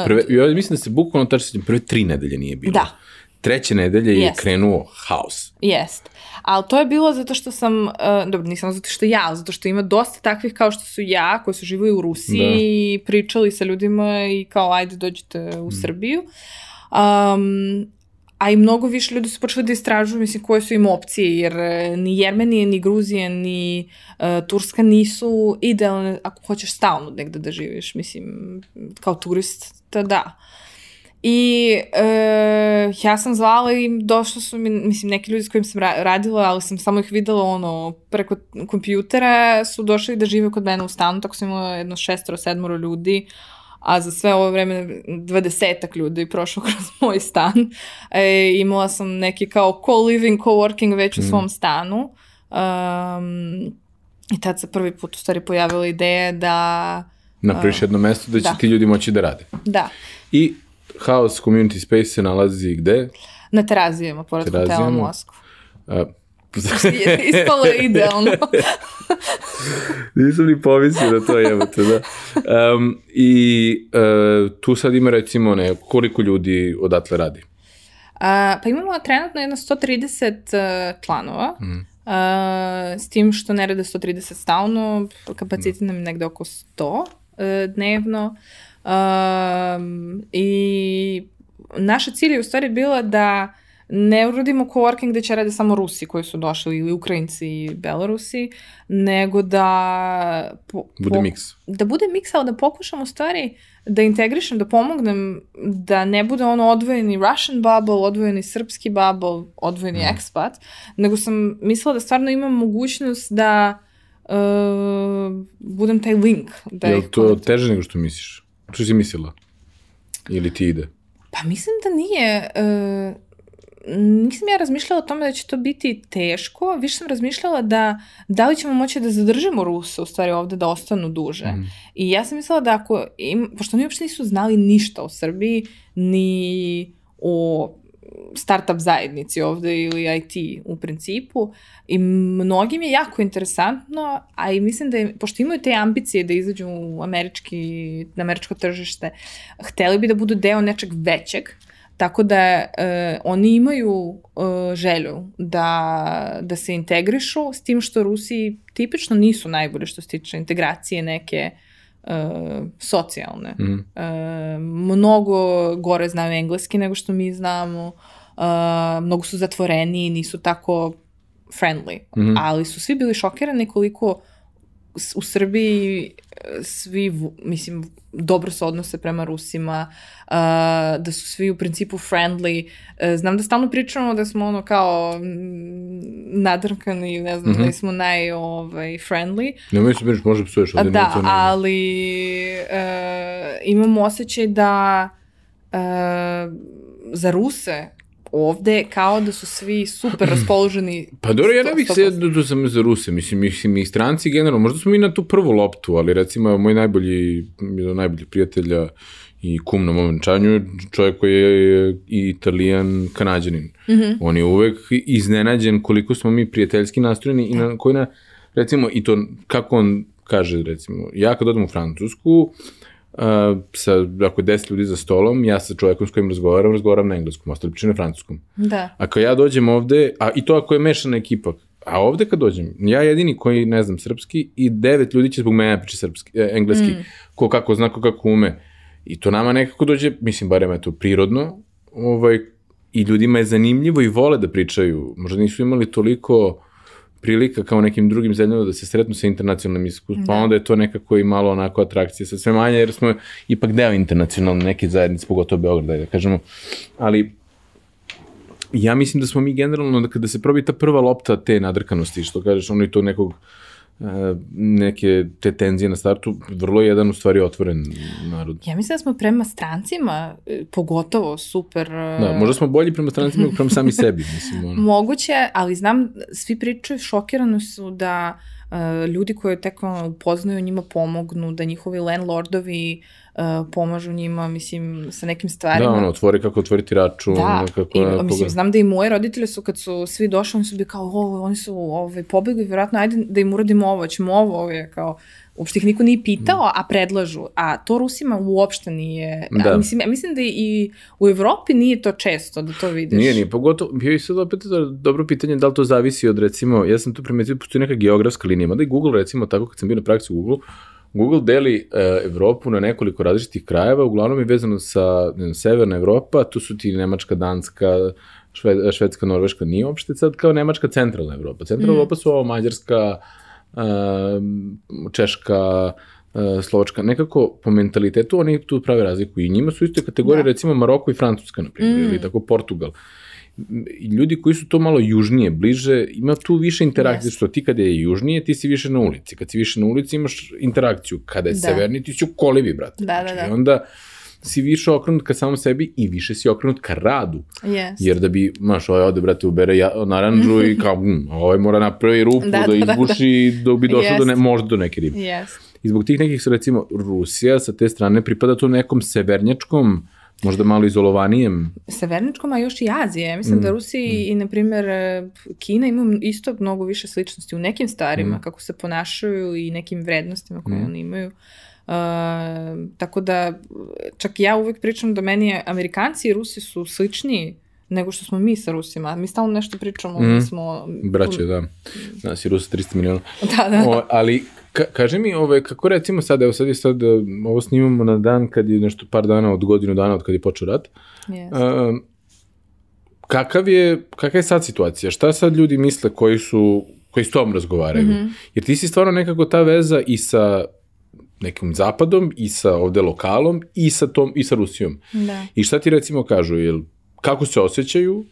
Prve, ja mislim da se bukvalno tačno sećam, prve tri nedelje nije bilo. Da. Treće nedelje je Jest. krenuo haos. Jest. Ali to je bilo zato što sam, uh, dobro, nisam zato što ja, ali zato što ima dosta takvih kao što su ja, koji su živali u Rusiji Da. i pričali sa ljudima i kao ajde dođite u Srbiju. Um, a i mnogo više ljudi su počeli da istražuju, mislim, koje su im opcije, jer e, ni Jermenija, ni Gruzija, ni uh, Turska nisu idealne ako hoćeš stalno negde da živiš, mislim, kao turist, da da. I e, ja sam zvala i došlo su mi, mislim, neki ljudi s kojim sam ra radila, ali sam samo ih videla ono, preko kompjutera, su došli da žive kod mene u stanu, tako sam imala jedno šestoro, sedmoro ljudi, a za sve ovo vreme dvadesetak ljudi prošlo kroz moj stan. E, imala sam neki kao co-living, co-working već u svom stanu. Um, I tad se prvi put u stvari pojavila ideja da, Napraviš jedno mesto da će da. ti ljudi moći da rade. da, I House Community Space se nalazi gde? na terazijama, pored hotela Terazijama? Moskva. A, Ispalo je idealno. Nisam ni pomislio na to jebote, da. Um, I uh, tu sad ima recimo ne, koliko ljudi odatle radi? A, pa imamo trenutno jedno 130 uh, članova, Mhm. a, s tim što ne rade 130 stalno, kapacitet nam je negde oko 100 uh, dnevno. Um, I naša cilj je u stvari bila da ne uradimo coworking gde će rade samo Rusi koji su došli ili Ukrajinci i Belorusi, nego da... Po, Bude po- miks. Da bude miks, ali da pokušam u stvari da integrišem, da pomognem da ne bude ono odvojeni Russian bubble, odvojeni srpski bubble, odvojeni Mhm. expat, nego sam mislila da stvarno imam mogućnost da uh, budem taj link. Da Je li to konektujem. teže nego što misliš? Što si mislila? Ili ti ide? Pa mislim da nije. E, nisam ja razmišljala o tome da će to biti teško, više sam razmišljala da da li ćemo moći da zadržimo Ruse u stvari ovde da ostanu duže. Mhm. I ja sam mislila da ako, im, pošto oni uopšte nisu znali ništa o Srbiji, ni o startup zajednici ovde ili IT u principu i mnogim je jako interesantno, a i mislim da je, pošto imaju te ambicije da izađu u američki, na američko tržište, hteli bi da budu deo nečeg većeg, tako da e, oni imaju e, želju da, da se integrišu, s tim što Rusi tipično nisu najbolji što se tiče integracije neke e, socijalne. Mhm. E, mnogo gore znaju engleski nego što mi znamo, e, mnogo su zatvoreni, nisu tako friendly, Mhm. ali su svi bili šokirani koliko u Srbiji e, svi, mislim, dobro se odnose prema Rusima, uh, da su svi u principu friendly. Uh, znam da stalno pričamo da smo ono kao mm, nadrkani, ne znam, Mhm. da smo naj ovaj, friendly, Nemoj se brineš, može psuješ A, ovde. Da, to ne- ali e, imam osjećaj da e, za Ruse ovde kao da su svi super raspoloženi. Pa dobro, ja ne bih se do samo za Ruse, mislim, mislim i stranci generalno, možda smo mi na tu prvu loptu, ali recimo moj najbolji, jedan od najboljih prijatelja i kum na mom venčanju je čovjek koji je i italijan, kanadjanin. Mhm. On je uvek iznenađen koliko smo mi prijateljski nastrojeni i na koji na, recimo, i to kako on kaže, recimo, ja kad odem u Francusku, Uh, sa, ako je 10 ljudi za stolom, ja sa čovjekom s kojim razgovaram, razgovaram na engleskom, ostali pričaju na francuskom. Da. A kad ja dođem ovde, a i to ako je mešana ekipa, a ovde kad dođem, ja jedini koji ne znam srpski i devet ljudi će zbog mene pričati srpski, e, engleski, mm. ko kako zna, ko kako ume. I to nama nekako dođe, mislim, barem je to prirodno, ovaj, i ljudima je zanimljivo i vole da pričaju. Možda nisu imali toliko prilika kao nekim drugim zemljama da se sretnu sa internacionalnim iskustvom, pa Da. onda je to nekako i malo onako atrakcija sa sve manje, jer smo ipak deo internacionalne neke zajednice, pogotovo Beograda, da kažemo. Ali ja mislim da smo mi generalno, da kada se probi ta prva lopta te nadrkanosti, što kažeš, ono i to nekog e, neke te tenzije na startu, vrlo je jedan u stvari otvoren narod. Ja mislim da smo prema strancima e, pogotovo super... e, Da, možda smo bolji prema strancima nego prema sami sebi, mislim. Ono. Moguće, ali znam, svi pričaju, šokirani su da uh, ljudi koji tek upoznaju njima pomognu, da njihovi landlordovi uh, pomažu njima, mislim, sa nekim Da, stvarima. ono, otvori kako otvoriti račun, Da, kako... i, ne, mislim, pogled- znam da i moji roditelji su, kad su svi došli, oni su bili kao, o, oni su ovaj, pobegli, vjerojatno, ajde da im uradimo ovo, ćemo ovo, ovo je kao, uopšte ih niko nije pitao, a predlažu. A to Rusima uopšte nije, Da. a, mislim, ja mislim da i u Evropi nije to često da to vidiš. Nije, nije, pogotovo, bio je sad opet dobro pitanje da li to zavisi od recimo, ja sam tu primetio, postoji neka geografska linija, mada i Google recimo, tako kad sam bio na praksi u Google, Google deli e, Evropu na nekoliko različitih krajeva, uglavnom je vezano sa ne znam, severna Evropa, tu su ti Nemačka, Danska, Šve, Švedska, Norveška, nije uopšte sad kao Nemačka centralna Evropa. Centralna Mm. Evropa su ovo Mađarska, Češka, e, Slovačka, nekako po mentalitetu oni tu prave razliku i njima su isto kategorije Da. recimo Maroko i Francuska, na primjer, Mm. ili tako Portugal ljudi koji su to malo južnije, bliže, ima tu više interakcije, Jeste. što ti kada je južnije, ti si više na ulici. Kad si više na ulici imaš interakciju. Kada je Da. severniji, ti si u kolibi, brate. Da, da, Znači, da. I onda si više okrenut ka samom sebi i više si okrenut ka radu. Yes. Jer da bi, maš, ovaj ode, brate, ubere ja, naranđu i kao, mm, ovaj mora napravi rupu da, Da, da, da, da, izbuši dok bi došao do ne, možda do neke ribe. Yes. I zbog tih nekih recimo, Rusija sa te strane pripada tu nekom severnjačkom, možda malo izolovanijem Severničkom, a još i Azije. Mislim Mm, da Rusiji i, na primjer, e, Kina ima isto mnogo više sličnosti u nekim stvarima, Mm. kako se ponašaju i nekim vrednostima koje Mm. oni imaju. Uh, tako da, čak ja uvek pričam da meni je Amerikanci i Rusi su sličniji nego što smo mi sa Rusima. Mi stalno nešto pričamo, Mm. mi smo... braće, da. Nas je Rusa 300 miliona. Da, da. O, ali, ka, kaži mi, ove, kako recimo sad, evo sad je sad, ovo snimamo na dan kad je nešto par dana od godinu dana od kad je počeo rat, Yes. uh, kakav je, kakva je sad situacija? Šta sad ljudi misle koji su, koji s tom razgovaraju? Mm -hmm. Jer ti si stvarno nekako ta veza i sa nekim zapadom i sa ovde lokalom i sa tom i sa Rusijom. Da. I šta ti recimo kažu, jel kako se osjećaju,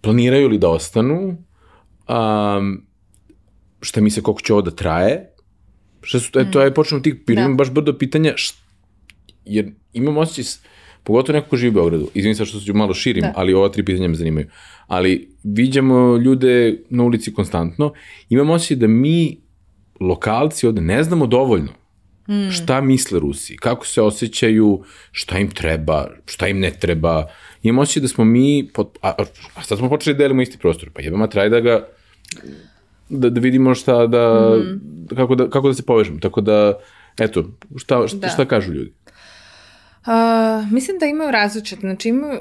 planiraju li da ostanu, um, šta misle koliko će ovo da traje, šta su, mm. to je počnemo tih, da. baš brdo pitanja, št, jer imam osjećaj, pogotovo neko ko živi u Beogradu, izvim sa što se malo širim, da. ali ova tri pitanja me zanimaju, ali viđamo ljude na ulici konstantno, imam osjećaj da mi, lokalci ovde, ne znamo dovoljno mm. šta misle Rusi, kako se osjećaju, šta im treba, šta im ne treba. Imam osjećaj da smo mi, pot, a, a sad smo počeli da delimo isti prostor, pa jebama traj da ga, da, da vidimo šta, da, mm. kako, da, kako da se povežemo. Tako da, eto, šta, šta, da. šta kažu ljudi? Uh, mislim da imaju različite, znači imaju,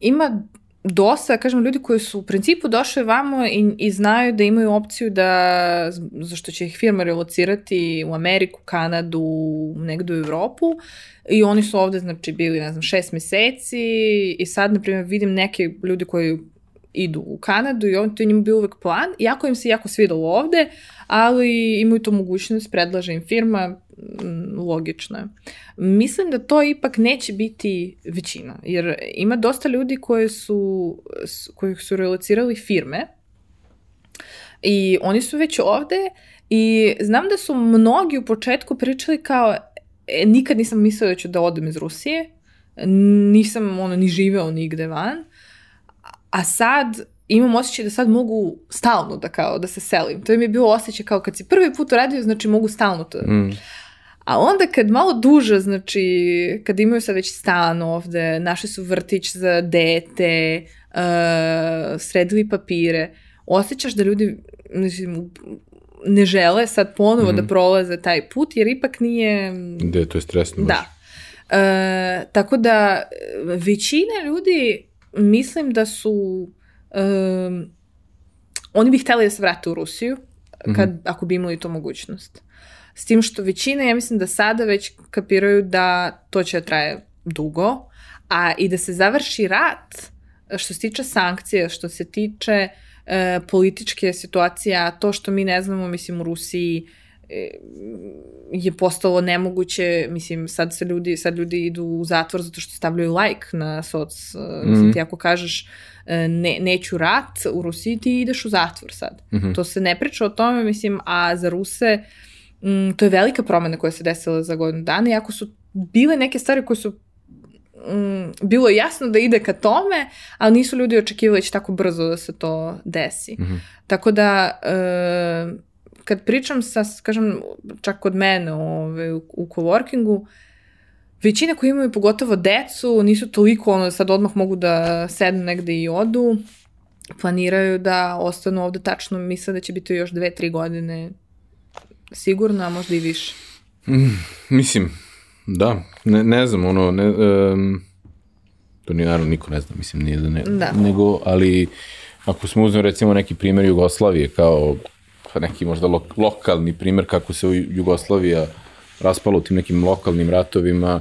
ima dosta, kažem, ljudi koji su u principu došli vamo i, i znaju da imaju opciju da, zašto će ih firma relocirati u Ameriku, Kanadu, negde u Evropu i oni su ovde, znači, bili, ne znam, šest meseci i sad, na primjer, vidim neke ljudi koji idu u Kanadu i on to je njima bio uvek plan, iako im se jako svidalo ovde, ali imaju to mogućnost, predlaže im firma, logično je. Mislim da to ipak neće biti većina, jer ima dosta ljudi koje su, koji su relocirali firme i oni su već ovde i znam da su mnogi u početku pričali kao e, nikad nisam mislio da ću da odem iz Rusije, nisam ono, ni živeo nigde van, a sad imam osjećaj da sad mogu stalno da kao da se selim. To mi je bilo osjećaj kao kad si prvi put uradio, znači mogu stalno to. Mm. A onda kad malo duže, znači, kad imaju sad već stan ovde, našli su vrtić za dete, uh, sredili papire, osjećaš da ljudi, mislim, ne žele sad ponovo mm. da prolaze taj put, jer ipak nije... Da, to je stresno. Da. Uh, tako da, većina ljudi, mislim da su... Um, oni bi hteli da se vrate u Rusiju, kad, mm -hmm. ako bi imali to mogućnost. S tim što većina, ja mislim da sada već kapiraju da to će da traje dugo, a i da se završi rat što se tiče sankcije, što se tiče e, političke situacije, a to što mi ne znamo, mislim, u Rusiji e, je postalo nemoguće, mislim, sad se ljudi, sad ljudi idu u zatvor zato što stavljaju like na soc, mm. mislim, ti ako kažeš e, ne, neću rat u Rusiji, ti ideš u zatvor sad. Mm -hmm. To se ne priča o tome, mislim, a za Ruse uh, mm, to je velika promena koja se desila za godinu dana, iako su bile neke stvari koje su mm, bilo jasno da ide ka tome, ali nisu ljudi očekivali da će tako brzo da se to desi. Mm -hmm. Tako da, e, kad pričam sa, kažem, čak kod mene ove, u, u coworkingu, većina koji imaju pogotovo decu nisu toliko ono sad odmah mogu da sednu negde i odu, planiraju da ostanu ovde tačno, misle da će biti još dve, tri godine Sigurno, a možda i više. Mm, mislim, da, ne, ne znam, ono, ne, um, to ni naravno niko ne zna, mislim, nije da ne, da. nego, ali ako smo uzmemo recimo neki primjer Jugoslavije kao neki možda lo, lokalni primjer kako se Jugoslavija raspala u tim nekim lokalnim ratovima,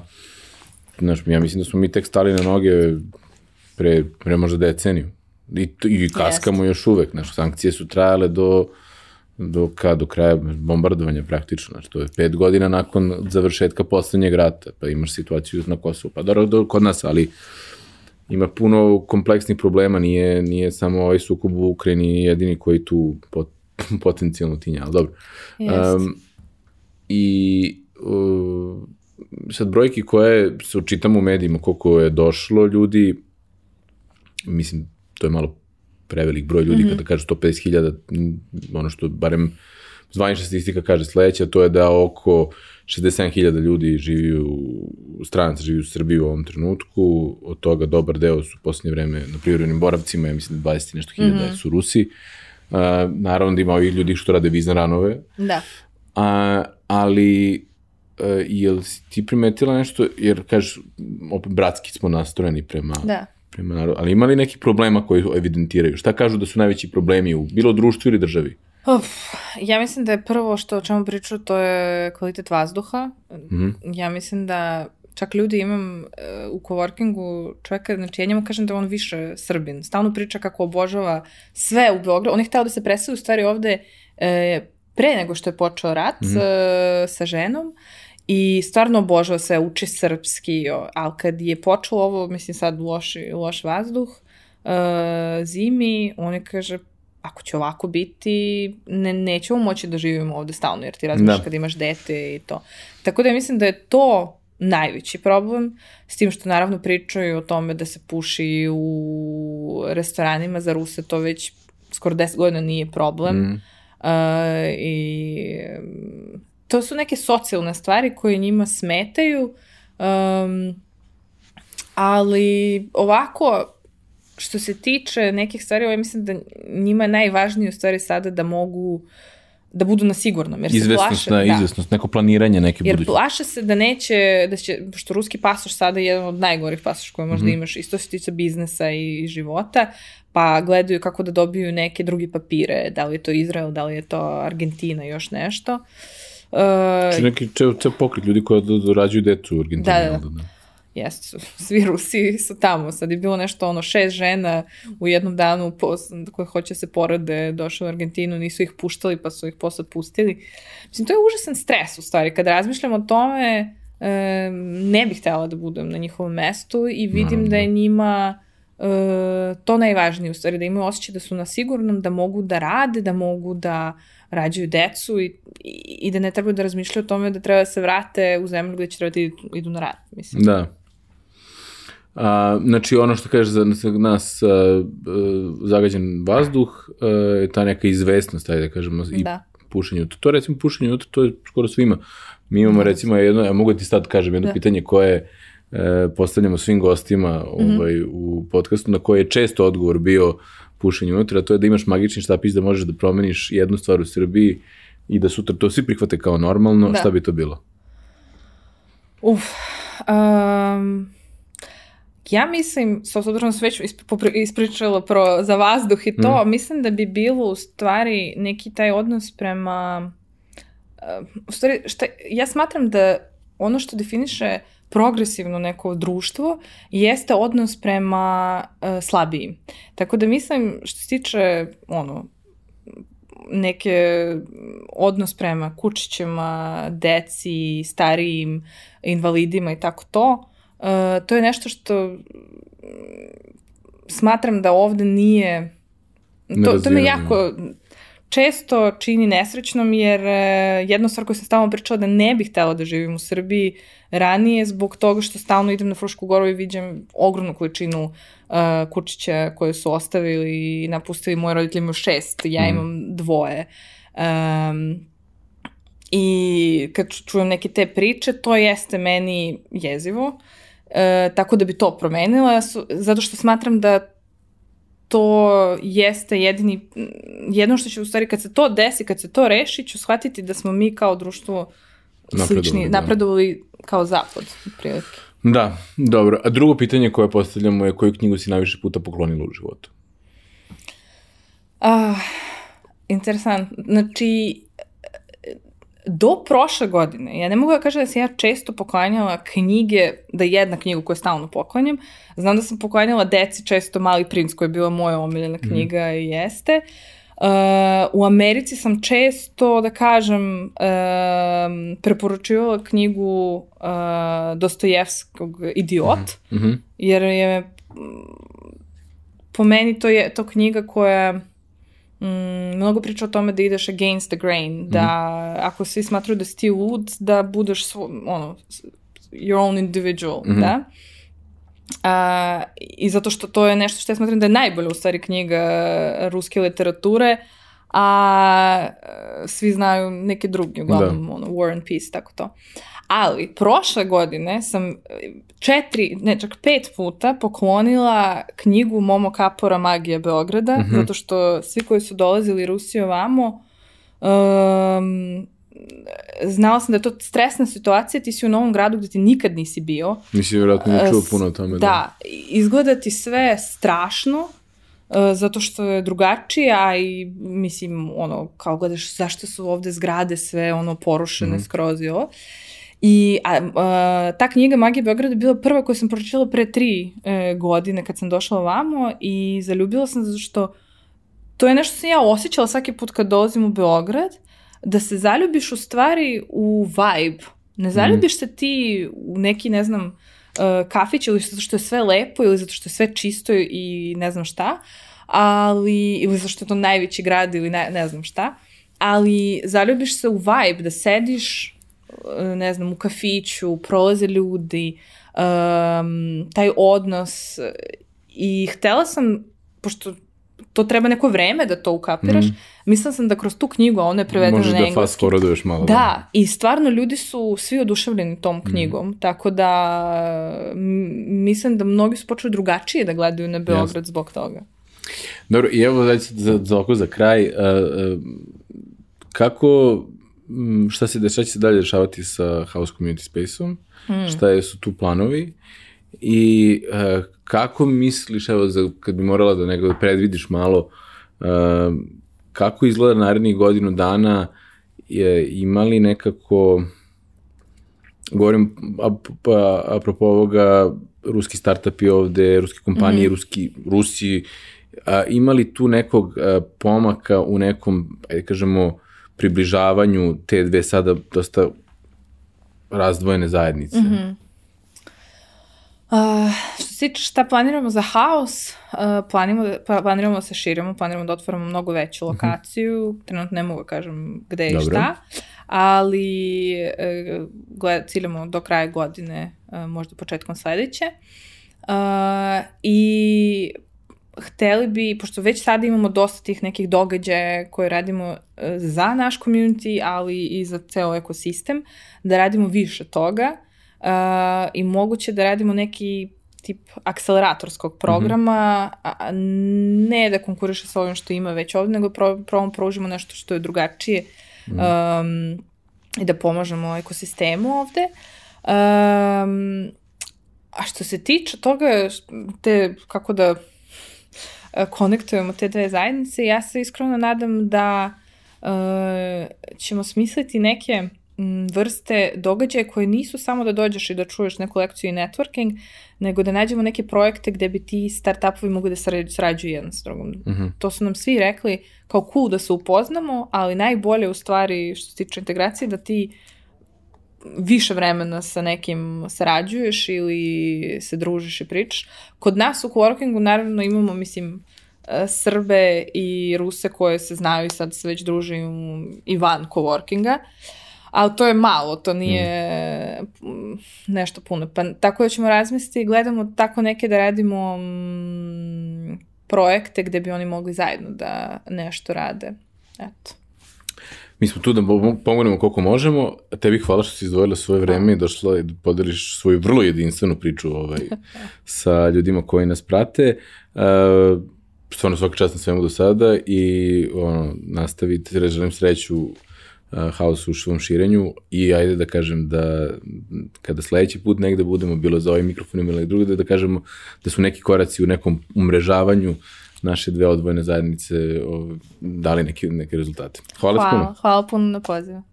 znaš, ja mislim da smo mi tek stali na noge pre, pre možda deceniju. I, i kaskamo Jest. još uvek, znaš, sankcije su trajale do do, ka, do kraja bombardovanja praktično, znači to je pet godina nakon završetka poslednjeg rata, pa imaš situaciju na Kosovu, pa dobro, do, kod nas, ali ima puno kompleksnih problema, nije, nije samo ovaj sukob u Ukrajini jedini koji tu pot, potencijalno tinja, ali dobro. Um, I uh, sad brojki koje se učitamo u medijima, koliko je došlo ljudi, mislim, to je malo prevelik broj ljudi, mm -hmm. kada kažu 150.000, ono što barem zvanična statistika kaže sledeća, to je da oko 67.000 ljudi živi u, stranaca živi u Srbiji u ovom trenutku, od toga dobar deo su u posljednje vreme na privrednim boravcima, ja mislim da 20 nešto hiljada mm -hmm. su Rusi. Uh, naravno da ima ovih ljudi što rade vizne ranove. Da. A, ali uh, jel si ti primetila nešto, jer kažeš, opet bratski smo nastrojeni prema, da prema narodu. Ali ima li neki problema koji evidentiraju? Šta kažu da su najveći problemi u bilo društvu ili državi? Uf, ja mislim da je prvo što o čemu priču to je kvalitet vazduha. Mm -hmm. Ja mislim da čak ljudi imam uh, u coworkingu čoveka, znači ja njemu kažem da on više Srbin. Stalno priča kako obožava sve u Beogradu. On je hteo da se preseli u stvari ovde uh, pre nego što je počeo rat mm -hmm. uh, sa ženom i stvarno obožava se, uči srpski, ali kad je počelo ovo, mislim sad loš, loš vazduh, uh, zimi, on je kaže, ako će ovako biti, ne, nećemo moći da živimo ovde stalno, jer ti razmišljaš da. kad imaš dete i to. Tako da mislim da je to najveći problem, s tim što naravno pričaju o tome da se puši u restoranima za Ruse, to već skoro 10 godina nije problem. Mm. Uh, I to su neke socijalne stvari koje njima smetaju, um, ali ovako, što se tiče nekih stvari, ovaj mislim da njima je najvažnije u stvari sada da mogu da budu na sigurnom. Jer izvesnost, se plaše, da, izvesnost, neko planiranje neke jer budućnosti. Jer plaše se da neće, da će, što ruski pasoš sada je jedan od najgorih pasoša koje možda mm -hmm. imaš, isto se tiče biznesa i života, pa gledaju kako da dobiju neke drugi papire, da li je to Izrael, da li je to Argentina, još nešto. Uh, znači neki ceo, ceo pokret ljudi koji dorađuju decu u Argentini. Da, da, da. da. Jeste, svi Rusi su tamo. Sad je bilo nešto, ono, šest žena u jednom danu koje hoće se porode, došle u Argentinu, nisu ih puštali, pa su ih posle pustili. Mislim, to je užasan stres, u stvari. Kad razmišljam o tome, e, ne bih htjela da budem na njihovom mestu i vidim no, da je njima e, to najvažnije, u stvari, da imaju osjećaj da su na sigurnom, da mogu da rade, da mogu da rađaju decu i, i, i da ne trebaju da razmišljaju o tome da treba da se vrate u zemlju gde će trebati da idu na rad, mislim. Da, A, znači, ono što kažeš za nas a, a, zagađen vazduh, a, je ta neka izvestnost, ajde da kažemo, i da. pušenje. To, to recimo pušenje, to, to je skoro svima. Mi imamo da. recimo jedno, ja mogu ti sad kažem jedno da. pitanje koje e, postavljamo svim gostima mm -hmm. ovaj, u podcastu, na koje je često odgovor bio pušenje unutra, a to je da imaš magični štapić da možeš da promeniš jednu stvar u Srbiji i da sutra to svi prihvate kao normalno, da. šta bi to bilo? Uf, um, Ja mislim, s obzirom da sam već ispričala pro, za vazduh i to, mm. mislim da bi bilo u stvari neki taj odnos prema... Uh, u stvari, šta, ja smatram da ono što definiše progresivno neko društvo jeste odnos prema uh, slabijim. Tako da mislim, što se tiče ono, neke odnos prema kučićima, deci, starijim, invalidima i tako to, Uh, to je nešto što mm, smatram da ovde nije... To, to me jako često čini nesrećnom jer uh, jedna stvar koju sam stalno pričala da ne bih htela da živim u Srbiji ranije zbog toga što stalno idem na Frušku goru i vidim ogromnu količinu uh, kučića koje su ostavili i napustili moji roditelji imaju šest, ja mm. imam dvoje. Um, I kad čujem neke te priče, to jeste meni jezivo. E, tako da bi to promenila, zato što smatram da to jeste jedini, jedno što će u stvari kad se to desi, kad se to reši, ću shvatiti da smo mi kao društvo slični, da. napredovali kao zapad, prilike. Da, dobro. A drugo pitanje koje postavljamo je koju knjigu si najviše puta poklonila u životu? Ah, interesant. Znači, do prošle godine, ja ne mogu da kažem da sam ja često poklanjala knjige, da jedna knjigu koju stalno poklanjam. Znam da sam poklanjala deci često Mali princ, koja je bila moja omiljena mhm. knjiga mm. i jeste. Uh, u Americi sam često, da kažem, uh, preporučivala knjigu uh, Dostojevskog Idiot, mm -hmm. jer je po meni to je to knjiga koja mm, mnogo priča o tome da ideš against the grain, da mm. ako svi smatruju da si ti lud, da budeš svo, ono, your own individual, mm -hmm. da? A, I zato što to je nešto što ja smatram da je najbolja u stvari knjiga ruske literature, a svi znaju neke druge, uglavnom, da. ono, War and Peace, tako to. Ali, prošle godine sam četiri, ne čak pet puta poklonila knjigu Momo Kapora Magija Beograda, mm -hmm. zato što svi koji su dolazili Rusiju ovamo, um, znala sam da je to stresna situacija, ti si u novom gradu gde ti nikad nisi bio. Nisi vjerojatno ne čuo puno o tome. Da, da izgleda ti sve strašno, Uh, zato što je drugačije, a i mislim, ono, kao gledaš zašto su ovde zgrade sve ono porušene mm. skroz i ovo. I a, a, ta knjiga Magija Beograda je bila prva koju sam pročitala pre tri e, godine kad sam došla ovamo i zaljubila sam zato što to je nešto što sam ja osjećala svaki put kad dolazim u Beograd, da se zaljubiš u stvari u vibe. Ne mhm. zaljubiš mm. se ti u neki, ne znam, uh, kafić ili zato što je sve lepo ili zato što je sve čisto i ne znam šta, ali, ili zato što je to najveći grad ili ne, ne znam šta, ali zaljubiš se u vibe, da sediš, ne znam, u kafiću, prolaze ljudi, um, taj odnos i htela sam, pošto to treba neko vreme da to ukapiraš. Mm. Mislila sam da kroz tu knjigu, a ona je prevedena na engleski. Možeš da fast forwarduješ malo. Da, da, i stvarno ljudi su svi oduševljeni tom mm. knjigom, mm. tako da mislim da mnogi su počeli drugačije da gledaju na Beograd yes. zbog toga. Dobro, i evo za, za, za oko za kraj, uh, uh, kako, šta, se, šta će se dalje dešavati sa House Community Space-om, mm. šta je, su tu planovi i uh, kako misliš, evo, za, kad bi morala da nekako predvidiš malo, uh, kako izgleda narednih godinu dana, je, imali nekako, govorim pa, apropo ovoga, ruski startupi ovde, ruske kompanije, mm. ruski, Rusi, a, imali tu nekog a, pomaka u nekom, ajde kažemo, približavanju te dve sada dosta razdvojene zajednice? Mm -hmm. Uh, što se tiče šta planiramo za haos, uh, planiramo, da, pa, planiramo da se širimo, planiramo da otvorimo mnogo veću mhm. lokaciju, uh -huh. trenutno ne mogu da kažem gde i šta, ali uh, gled, ciljamo do kraja godine, uh, možda početkom sledeće. Uh, I hteli bi, pošto već sada imamo dosta tih nekih događaja koje radimo za naš community, ali i za ceo ekosistem, da radimo više toga. Uh, i moguće da radimo neki tip akceleratorskog programa, mm -hmm. a ne da konkuriše sa ovim što ima već ovde, nego probamo pružimo nešto što je drugačije mm -hmm. um, i da pomažemo ekosistemu ovde. Um, a što se tiče toga, te, kako da konektujemo te dve zajednice, ja se iskreno nadam da uh, ćemo smisliti neke vrste događaja koje nisu samo da dođeš i da čuješ neku lekciju i networking, nego da nađemo neke projekte gde bi ti startupovi mogli da sarađuju jedan s drugom. Mm -hmm. To su nam svi rekli kao cool da se upoznamo, ali najbolje u stvari što se tiče integracije da ti više vremena sa nekim sarađuješ ili se družiš i pričaš. Kod nas u coworkingu naravno imamo, mislim, e, Srbe i Ruse koje se znaju i sad se već druže i van coworkinga. Ali to je malo, to nije mm. nešto puno. Pa, tako da ćemo razmisliti, gledamo tako neke da radimo mm, projekte gde bi oni mogli zajedno da nešto rade. Eto. Mi smo tu da pomognemo koliko možemo. Tebi hvala što si izdvojila svoje vreme i došla i podeliš svoju vrlo jedinstvenu priču ovaj, sa ljudima koji nas prate. Uh, stvarno svaka čast na svemu do sada i ono, nastavite, želim sreću haosu u svom širenju i ajde da kažem da kada sledeći put negde budemo bilo za ovaj mikrofon ili drugo da, da kažemo da su neki koraci u nekom umrežavanju naše dve odvojene zajednice dali neke, neke rezultate. Hvala, hvala puno. Hvala puno na pozivu.